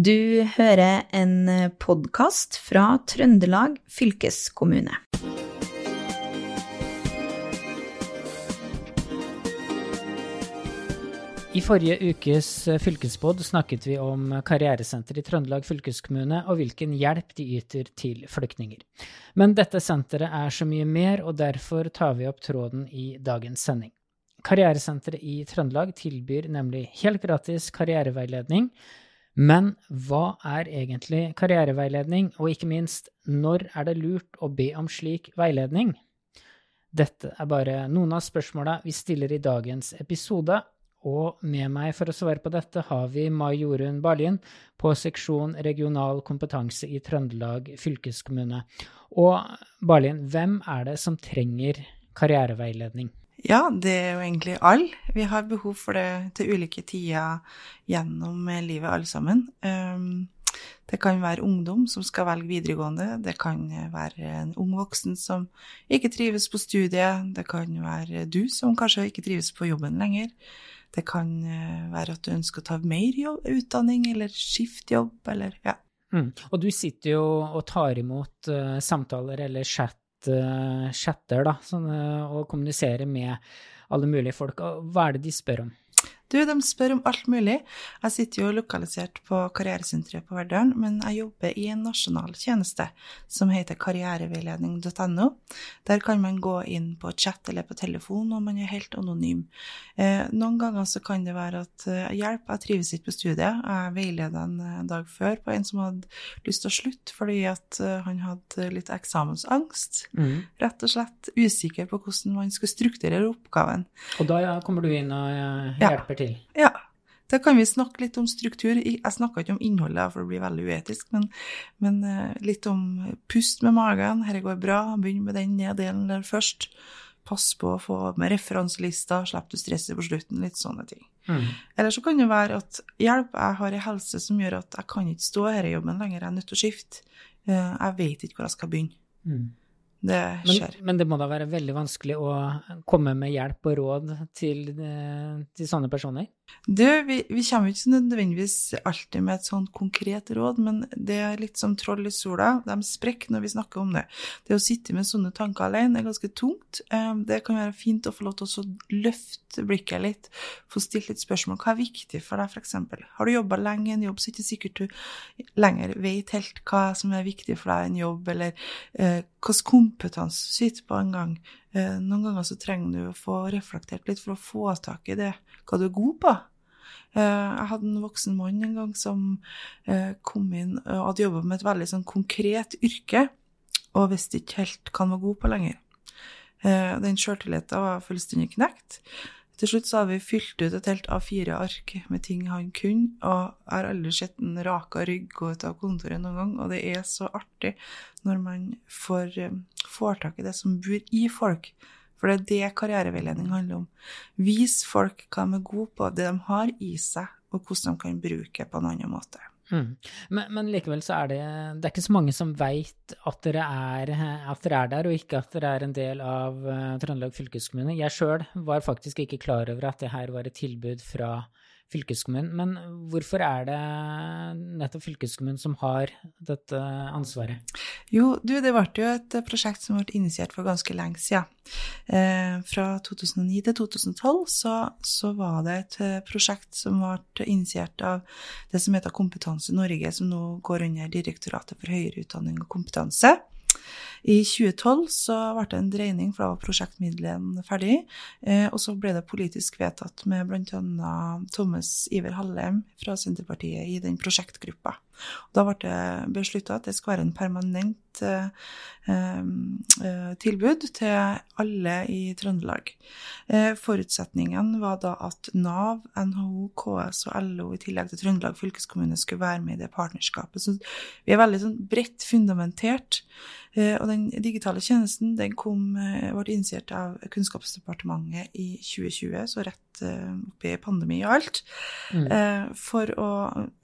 Du hører en podkast fra Trøndelag fylkeskommune. I forrige ukes fylkesbod snakket vi om karrieresenter i Trøndelag fylkeskommune og hvilken hjelp de yter til flyktninger. Men dette senteret er så mye mer, og derfor tar vi opp tråden i dagens sending. Karrieresenteret i Trøndelag tilbyr nemlig helt gratis karriereveiledning men hva er egentlig karriereveiledning, og ikke minst, når er det lurt å be om slik veiledning? Dette er bare noen av spørsmåla vi stiller i dagens episode, og med meg for å svare på dette har vi Mai Jorunn Barlien på seksjon regional kompetanse i Trøndelag fylkeskommune. Og Barlien, hvem er det som trenger karriereveiledning? Ja, det er jo egentlig alle. Vi har behov for det til ulike tider gjennom livet, alle sammen. Ehm, det kan være ungdom som skal velge videregående. Det kan være en ung voksen som ikke trives på studiet. Det kan være du som kanskje ikke trives på jobben lenger. Det kan eh, være at du ønsker å ta mer jobb, utdanning eller skifte jobb, eller ja. Mm. Og du sitter jo og tar imot uh, samtaler eller chat chatter da, sånn, og kommuniserer med alle mulige folk. Hva er det de spør om? Du, de spør om alt mulig. Jeg sitter jo lokalisert på Karrieresenteret på Verdalen, men jeg jobber i en nasjonal tjeneste som heter karriereveiledning.no. Der kan man gå inn på chat eller på telefon, og man er helt anonym. Eh, noen ganger så kan det være at eh, hjelp, jeg trives ikke på studiet. Jeg veileda en eh, dag før på en som hadde lyst til å slutte fordi at eh, han hadde litt eksamensangst. Mm. Rett og slett usikker på hvordan man skulle strukturere oppgaven. Og da ja, kommer du inn og eh, hjelper ja til. Ja. Da kan vi snakke litt om struktur. Jeg snakka ikke om innholdet, for det blir veldig uetisk, men, men uh, litt om pust med magen. Dette går bra. Begynn med den delen der først. Pass på å få med referanselister, slipp du stresset på slutten. Litt sånne ting. Mm. Eller så kan det være at hjelp, jeg har ei helse som gjør at jeg kan ikke stå her i jobben lenger, jeg er nødt til å skifte. Uh, jeg vet ikke hvor jeg skal begynne. Mm. Det skjer. Men, men, det må da være veldig vanskelig å komme med hjelp og råd til, eh, til sånne personer? Du, vi, vi kommer ikke nødvendigvis alltid med et sånn konkret råd, men det er litt som troll i sola. De sprekker når vi snakker om det. Det å sitte med sånne tanker alene er ganske tungt. Eh, det kan være fint å få lov til å løfte blikket litt, få stilt litt spørsmål. Hva er viktig for deg, f.eks.? Har du jobba lenge i en jobb, så er det ikke sikkert du lenger vet helt hva som er viktig for deg i en jobb, eller eh, hvilken kompetanse du sitter på en gang. Eh, noen ganger så trenger du å få reflektert litt for å få tak i det, hva du er god på. Eh, jeg hadde en voksen mann en gang som eh, kom inn og hadde jobba med et veldig sånn konkret yrke, og visste ikke helt hva han var god på lenger. Den sjøltilliten var fullstendig knekt. Til slutt så hadde vi fylt ut et helt A4-ark med ting han kunne, og jeg har aldri sett en raka rygg gå ut av kontoret noen gang, og det er så artig når man får, får tak i det som bor i folk. For det er det karriereveiledning handler om. Vis folk hva de er gode på, det de har i seg, og hvordan de kan bruke på en annen måte. Mm. Men, men, likevel så er det, det er ikke så mange som veit at, at, dere er der, og ikke at dere er en del av uh, Trøndelag fylkeskommune. Jeg sjøl var faktisk ikke klar over at det her var et tilbud fra fylkeskommunen. Men hvorfor er det nettopp fylkeskommunen som har dette ansvaret? Jo, du, det ble jo et prosjekt som ble initiert for ganske lenge siden. Eh, fra 2009 til 2012 så, så, var det et eh, prosjekt som ble initiert av det som heter Kompetanse Norge, som nå går under Direktoratet for høyere utdanning og kompetanse. I 2012 så ble det en dreining, for da var prosjektmidlene ferdig. Eh, og så ble det politisk vedtatt med bl.a. Thomas Iver Hallem fra Senterpartiet i den prosjektgruppa. Da ble det beslutta at det skal være en permanent eh, eh, tilbud til alle i Trøndelag. Eh, forutsetningen var da at Nav, NHO, KS og LO i tillegg til Trøndelag fylkeskommune skulle være med i det partnerskapet. Så vi er veldig sånn bredt fundamentert. Og den digitale tjenesten den kom, ble initiert av Kunnskapsdepartementet i 2020, så rett oppi pandemi og alt, mm. for å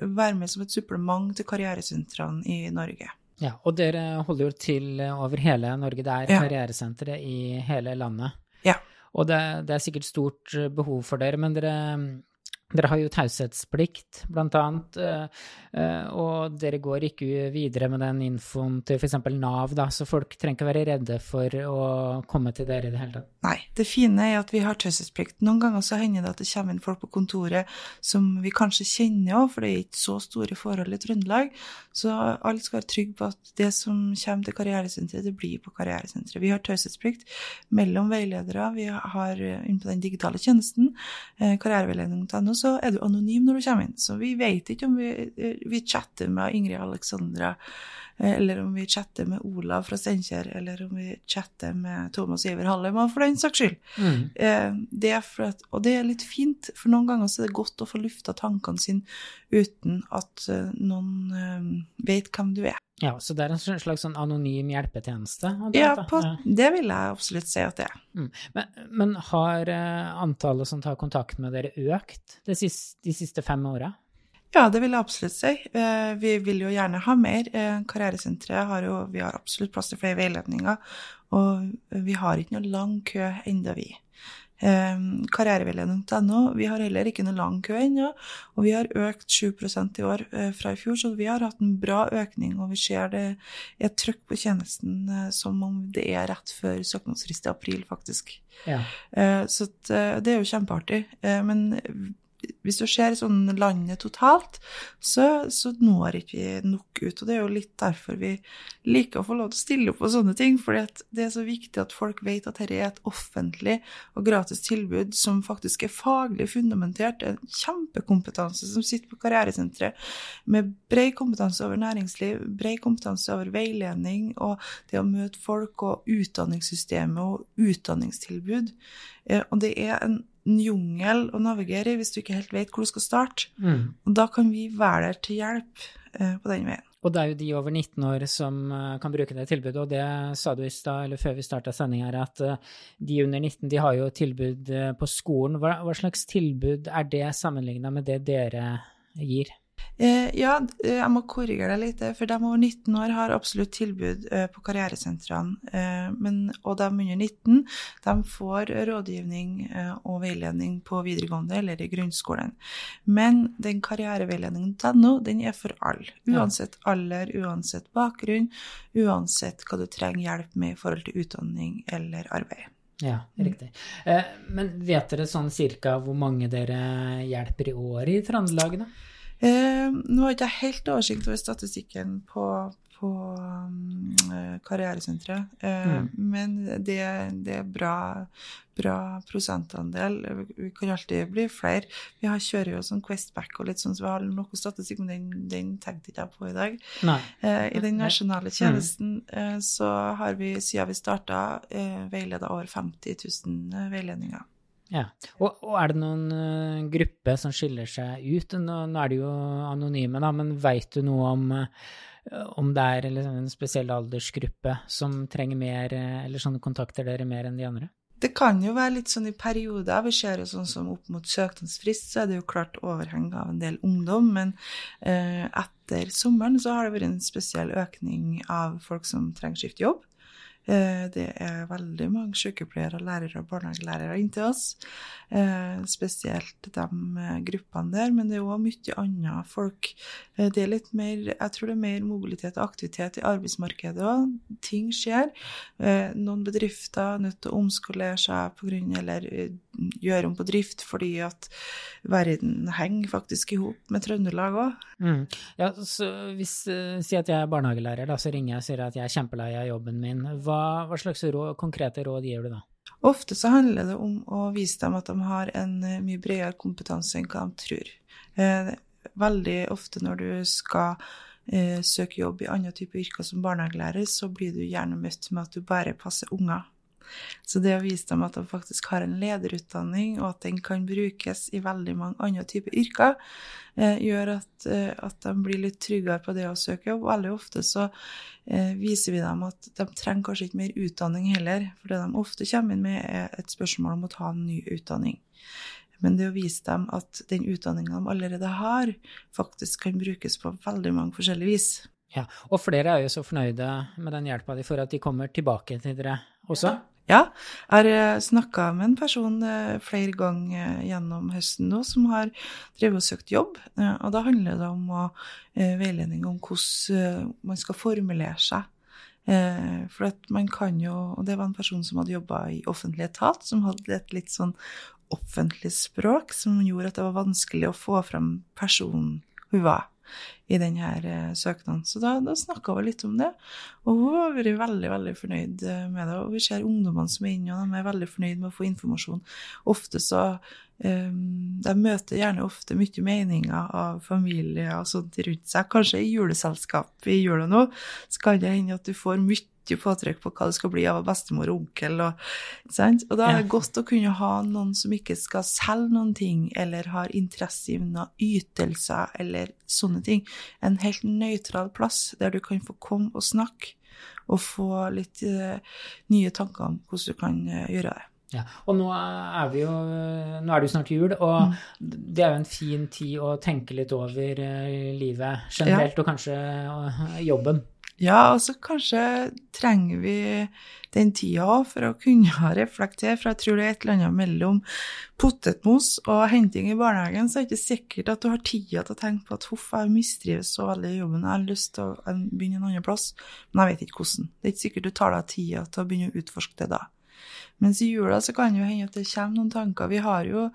være med som et supplement til karrieresentrene i Norge. Ja, Og dere holder jo til over hele Norge. Det er ja. karrieresentre i hele landet. Ja. Og det, det, er sikkert stort behov for dere, men dere Dere har jo taushetsplikt, blant annet, og dere går ikke videre med den infoen til f.eks. Nav, da, så folk trenger ikke være redde for å komme til dere i det hele tatt? Nei. Det fine er at vi har taushetsplikt. Noen ganger så hender det at det kommer inn folk på kontoret som vi kanskje kjenner òg, for det er ikke så store forhold i Trøndelag. Så alle skal være trygge på at det som kommer til karrieresenteret, det blir på karrieresenteret. Vi har taushetsplikt mellom veiledere. Vi har inne på den digitale tjenesten, karriereveiledning.no, så er du anonym når du kommer inn. Så vi vet ikke om vi, vi chatter med Ingrid Alexandra, eller om vi chatter med Olav fra Steinkjer, eller om vi chatter med Thomas Iver Hallemann, for den saks skyld. Mm. Det at, og det er litt fint, for noen ganger så er det godt å få lufta tankene sine uten at noen vet hvem du er. Ja, så det er en slags sånn anonym hjelpetjeneste? Ja, på, det vil jeg absolutt si at det er. Mm. Men, men, har antallet som tar kontakt med dere økt de siste, de siste fem åra? Ja, det vil jeg absolutt si. Vi vil jo gjerne ha mer. Karrieresenteret har jo vi har absolutt plass til flere veiledninger, og vi har ikke noe lang kø ennå, vi. Karriereveiledning.no, vi har heller ikke noe lang kø ennå, og vi har økt 7% i år fra i fjor, så vi har hatt en bra økning, og vi ser det er trøkk på tjenesten som om det er rett før søknadsfrist i april, faktisk. Ja. Så det er jo kjempeartig. Men hvis du ser sånn landet totalt, så, så når ikke vi nok ut. Og det er jo litt derfor vi liker å få lov til å stille opp på sånne ting. For det er så viktig at folk vet at dette er et offentlig og gratis tilbud som faktisk er faglig fundamentert. En kjempekompetanse som sitter på karrieresenteret med bred kompetanse over næringsliv, bred kompetanse over veiledning og det å møte folk og utdanningssystemet og utdanningstilbud. Og det er en en jungel å navigere i hvis du ikke helt vet hvor du skal starte. Mm. Og da kan vi være der til hjelp eh, på den veien. Og det er jo de over 19 år som uh, kan bruke det tilbudet, og det sa du i stad, eller før vi starta sending her, at uh, de under 19 de har jo tilbud uh, på skolen. Hva, hva, slags tilbud er det sammenligna med det dere gir? Eh, ja, jeg må korrigere deg litt, for de over 19 år har absolutt tilbud eh, på karrieresentrene. Eh, men, og de under 19 de får rådgivning og veiledning på videregående eller i grunnskolen. Men den karriereveiledningen.no den er for alle. Uansett alder, uansett bakgrunn, uansett hva du trenger hjelp med i forhold til utdanning eller arbeid. Ja, riktig. Eh, men vet dere sånn cirka hvor mange dere hjelper i året i Trøndelag, da? Eh, nå har ikke helt oversikt over statistikken på, på um, karrieresenteret, eh, Mm. men det, det er bra, bra prosentandel. Vi kan alltid bli flere. Vi har, kjører jo sånn Questback og litt sånn, så vi har noe statistikk, men den, den tenkte ikke jeg på i dag. Eh, I den nasjonale tjenesten eh, så har vi, siden vi starta, eh, veileda over 50 000 veiledninger. Ja. Og, og er det noen uh, gruppe som skiller seg ut? Nå, nå er de jo anonyme, da, men veit du noe om, uh, om det er liksom, en spesiell aldersgruppe som trenger mer, uh, eller sånne kontakter dere mer enn de andre? Det kan jo være litt sånn i perioder. Vi ser jo sånn som opp mot søknadsfrist, så er det jo klart overheng av en del ungdom. Men eh, etter sommeren så har det vært en spesiell økning av folk som trenger skifte jobb. Eh, det er veldig mange sykepleiere, lærere og barnehagelærere inntil oss. Eh, spesielt de eh, gruppene der, men det er òg mye annet folk. Det er litt mer, jeg tror det er mer mobilitet og aktivitet i arbeidsmarkedet òg. Ting skjer. Noen bedrifter er nødt til å omskolere seg på grunn, eller gjøre om på drift fordi at verden henger faktisk i hop med Trøndelag òg. Mm. Ja, hvis Si at jeg er barnehagelærer, da, så ringer jeg og sier at jeg er kjempelei av jobben min. Hva, hva slags råd, konkrete råd gir du da? Ofte så handler det om å vise dem at de har en eh, mye bredere kompetanse enn hva de tror. Eh, veldig ofte når du skal eh, søke jobb i andre typer yrker som barnehagelærer, så blir du gjerne møtt med at du bare passer unger. Så det å vise dem at de faktisk har en lederutdanning, og at den kan brukes i veldig mange andre typer yrker, eh, gjør at, eh, at de blir litt tryggere på det å søke jobb. Veldig ofte så eh, viser vi dem at de trenger kanskje ikke mer utdanning heller, for det de ofte kommer inn med, er et spørsmål om å ta en ny utdanning. Men det å vise dem at den utdanninga de allerede har, faktisk kan brukes på veldig mange forskjellige vis. Ja, Og flere er jo så fornøyde med den hjelpa de får at de kommer tilbake til dere også? Ja, jeg har snakka med en person eh, flere ganger eh, gjennom høsten nå som har drevet og søkt jobb. eh, Og da handler det om å, eh, veiledning om hvordan eh, man skal formulere seg. Eh, For at man kan jo Og det var en person som hadde jobba i offentlig etat, som hadde et litt sånn offentlig språk som gjorde at det var vanskelig å få fram personen hun var i denne eh, søknaden. Så da, da snakka vi litt om det, og hun har vært veldig veldig fornøyd eh, med det. Og vi ser ungdommene som er inne, og de er veldig fornøyd med å få informasjon. Ofte så eh, De møter gjerne ofte mye meninger av familie og sånt rundt seg. Kanskje i juleselskap i jula nå, så kan det hende at du får mye påtrykk på hva det skal bli av bestemor og onkel. Og, og da er det Ja. godt å kunne ha noen som ikke skal selge noen ting, eller har interesse i noen ytelser, eller sånne ting. En helt nøytral plass der du kan få komme og snakke, og få litt uh, nye tanker om hvordan du kan uh, gjøre det. Ja. Og nå er, vi jo, nå er det jo snart jul, og det er jo en fin tid å tenke litt over eh, livet generelt, og kanskje eh, jobben. Ja, og så kanskje trenger vi den tida òg for å kunne reflektere, for jeg tror det er et eller annet mellom potetmos og henting i barnehagen, så er det ikke sikkert at du har tida til å tenke på at huff, jeg mistrives så veldig i jobben, jeg har lyst til å eh, begynne en annen plass, men jeg vet ikke hvordan. Det er ikke sikkert du tar deg tida til å begynne å utforske det da. Mens i jula så kan det jo hende at det kommer noen tanker. Vi har jo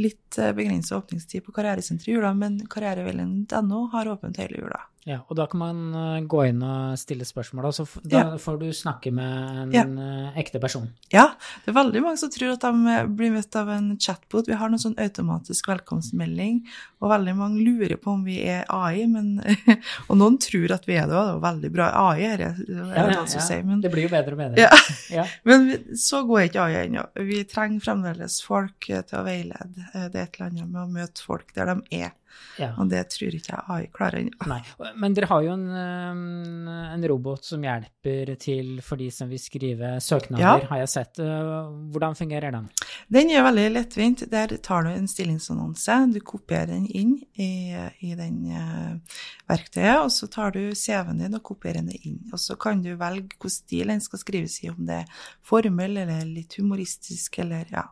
litt begrensa åpningstid på karrieresenteret i jula, men karriereveiledning.no har åpent hele jula. Ja, og da kan man eh, gå inn og stille spørsmål, så da Ja. får du snakke med en Ja. eh, ekte person. Ja, det er veldig mange som tror at de blir møtt av en chatbot. Vi har noen sånn automatisk velkomstmelding, og veldig mange lurer på om vi er AI, men, og noen tror at vi er det, og det er veldig bra AI her, er det Ja, ja, som sier, men, Det blir jo bedre og bedre. Ja. Men så går ikke AI ennå. Vi trenger fremdeles folk eh, til å veilede. Eh, Det er et eller annet med å møte folk der de er, Ja. og det tror ikke jeg AI klarer ennå. Men dere har jo en, um, en robot som hjelper til for de som vil skrive søknader, Ja. har jeg sett. Uh, Hvordan fungerer den? Den er veldig lettvint. Der tar du en stillingsannonse, du kopierer den inn i, i den uh, verktøyet, og så tar du CV-en din og kopierer den inn. Og så kan du velge hvilken stil den skal skrives i, om det er formel eller litt humoristisk, eller ja.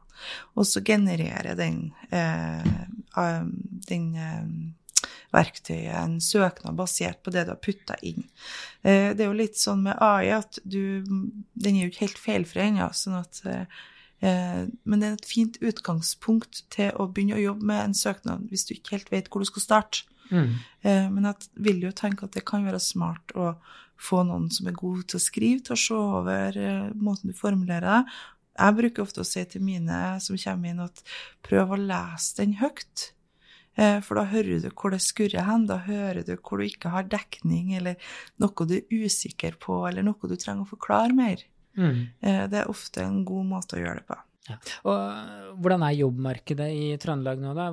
Og så genererer den, uh, den eh, verktøyet en søknad basert på det du har putta inn. Eh, det er jo litt sånn med AI at du Den er jo ikke helt feilfri ennå, sånn at eh, Eh, Men det er et fint utgangspunkt til å begynne å jobbe med en søknad hvis du ikke helt vet hvor du skal starte. Mm. Eh, Men jeg vil jo tenke at det kan være smart å få noen som er god til å skrive, til å se over eh, måten du formulerer deg. Jeg bruker ofte å si til mine som kommer inn, at prøv å lese den høyt. Eh, For da hører du hvor det skurrer hen, da hører du hvor du ikke har dekning, eller noe du er usikker på, eller noe du trenger å forklare mer. Mm. Eh, Det er ofte en god måte å gjøre det på. Ja. Og uh, hvordan er jobbmarkedet i Trøndelag nå, da?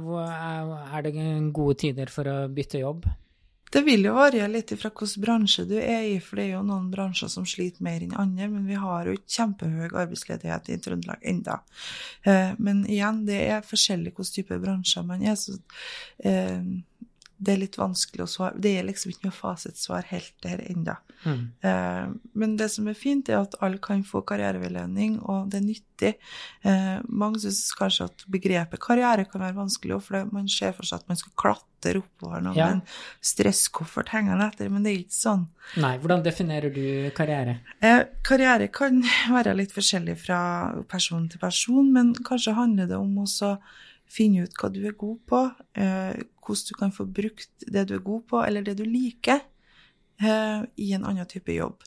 Er det gode tider for å bytte jobb? Det vil jo variere litt fra hvilken bransje du er i, for det er jo noen bransjer som sliter mer enn andre, men vi har jo ikke kjempehøy arbeidsledighet i Trøndelag enda. Eh, Men igjen, det er forskjellig hvilken type bransjer man er, så eh, det er litt vanskelig å svare. Det er liksom ikke noe fasitsvar helt der enda. Mm. Eh, Men det som er fint, er at alle kan få karriereveiledning, og det er nyttig. Eh, Mange syns kanskje at begrepet karriere kan være vanskelig, for man ser for seg at man skal klatre oppover noe Ja. med en stresskoffert hengende etter, men det er ikke sånn. Nei, hvordan definerer du karriere? Eh, Karriere kan være litt forskjellig fra person til person, men kanskje handler det om også finne ut hva du er god på, eh, hvordan du kan få brukt det du er god på, eller det du liker, eh, i en annen type jobb.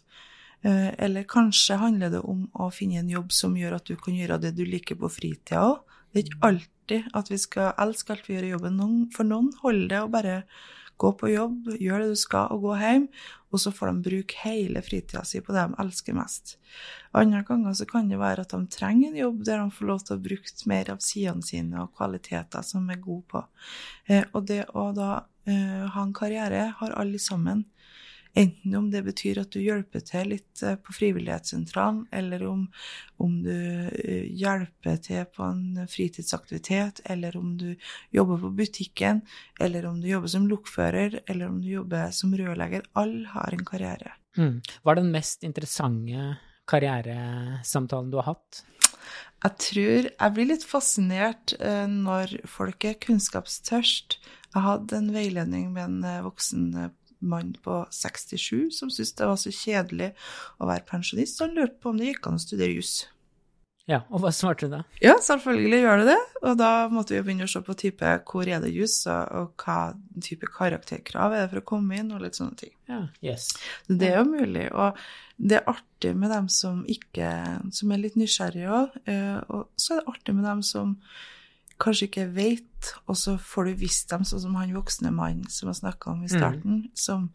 Eh, eller kanskje handler det om å finne en jobb som gjør at du kan gjøre det du liker på fritida òg. Det er ikke alltid at vi skal elske alt vi gjør i jobben. For noen holder det å bare gå på jobb, gjør det du skal, og gå hjem, og så får de bruke hele fritida si på det de elsker mest. Andre ganger så kan det være at de trenger en jobb der de får lov til å bruke mer av sidene sine og kvaliteter som de er gode på. Eh, og det å da eh, ha en karriere har alle sammen. Enten om det betyr at du hjelper til litt eh, på frivillighetssentralen, eller om, om du eh, hjelper til på en fritidsaktivitet, eller om du jobber på butikken, eller om du jobber som lokfører, eller om du jobber som rørlegger. Alle har en karriere. Mm. Hva er den mest interessante karrieresamtalen du har hatt? Jeg tror jeg blir litt fascinert eh, når folk er kunnskapstørst. Jeg hadde en veiledning med en voksen mann på 67 som syntes det var så kjedelig å være pensjonist, så han lurte på om det gikk an å studere juss. Ja, og hva svarte du da? Ja, selvfølgelig gjør det det. Og da måtte vi begynne å se på type hvor er det juss, og, hva type karakterkrav er det for å komme inn, og litt sånne ting. Ja, yes. Det er jo mulig. Og det er artig med dem som ikke som er litt nysgjerrige òg. Og så er det artig med dem som kanskje ikke vet, og så får du visst dem, sånn som han voksne mannen som jeg snakka om i starten, mm. som,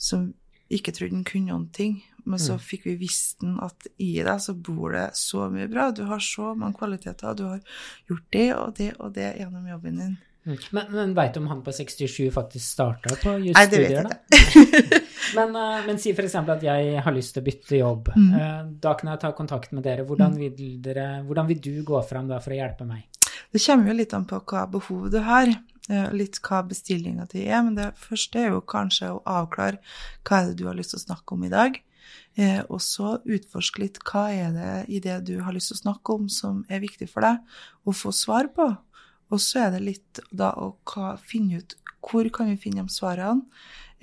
som ikke trodde han kunne noen ting. Men så mm. fikk vi visst den at i deg så bor det så mye bra. Du har så mange kvaliteter. Du har gjort det og det og det gjennom jobben din. Mm. Men, men veit du om han på 67 faktisk starta på jusstudier? Jeg men, uh, men, si f.eks. at jeg har lyst til å bytte jobb. Mm. Uh, da kan jeg ta kontakt med dere. Hvordan mm. vil, dere, hvordan vil du gå fram da for å hjelpe meg? Det kommer jo litt an på hva behov du har. Eh, litt hva bestillinga di er, men det første er jo kanskje å avklare hva er det du har lyst til å snakke om i dag. Eh, og så utforske litt hva er det i det du har lyst til å snakke om som er viktig for deg å få svar på. Og så er det litt da å finne ut hvor kan vi finne de svarene.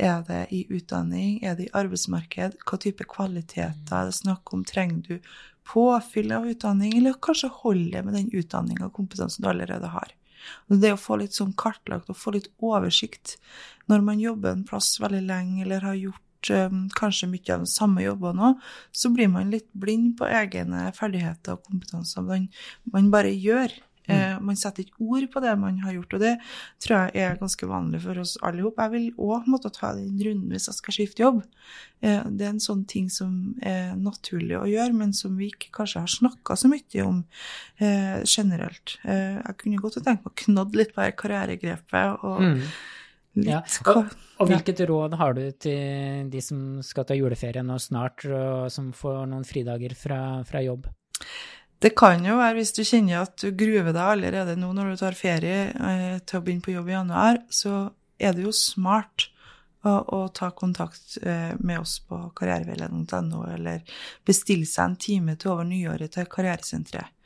Er det i utdanning? Er det i arbeidsmarked? Hva type kvaliteter er det snakk om? Trenger du påfyll av utdanning, eller kanskje holde med den utdanninga og kompetansen du allerede har? Det å få litt sånn kartlagt og få litt oversikt når man jobber en plass veldig lenge eller har gjort um, kanskje mye av den samme jobbene òg, så blir man litt blind på egne ferdigheter og kompetanser man, man bare gjør. Mm. Eh, man setter ikke ord på det man har gjort, og det tror jeg er ganske vanlig for oss alle sammen. Jeg vil òg måtte ta den runden hvis jeg skal skifte jobb. Eh, det er en sånn ting som er naturlig å gjøre, men som vi ikke kanskje har snakka så mye om eh, generelt. Eh, jeg kunne godt tenkt meg å knodde litt på det karrieregrepet. og mm. Ja. Og, og, hvilket råd har du til de som skal ta juleferie nå snart, og som får noen fridager fra, fra jobb? Det kan jo være hvis du kjenner at du gruer deg allerede nå når du tar ferie eh, til å begynne på jobb i januar, så er det jo smart å, å ta kontakt eh, med oss på karriereveiledning.no, eller bestille seg en time til over nyåret til Karrieresenteret.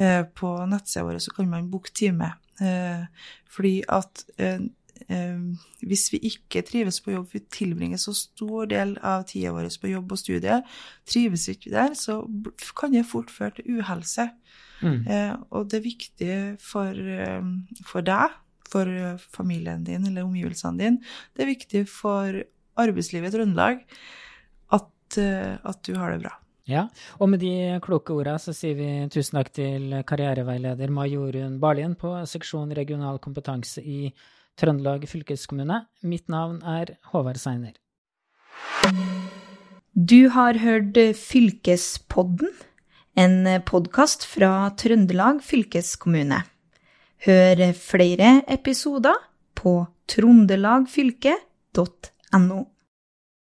Eh, på nettsida vår så kan man booke time, fordi at hvis vi ikke trives på jobb, vi tilbringer så stor del av tida vår på jobb og studie, trives vi ikke der, så kan det fort føre til uhelse. Mm. Eh, og det er viktig for, eh, for, deg, for familien din eller omgivelsene dine, det er viktig for arbeidslivet i Trøndelag at, eh, at du har det bra. Ja, og med de kloke orda så sier vi tusen takk til karriereveileder Majorun Barlien på seksjon regional kompetanse i Trøndelag fylkeskommune. Mitt navn er Håvard Seiner. Du har hørt Fylkespodden, en podkast fra Trøndelag fylkeskommune. Hør flere episoder på trondelagfylket.no.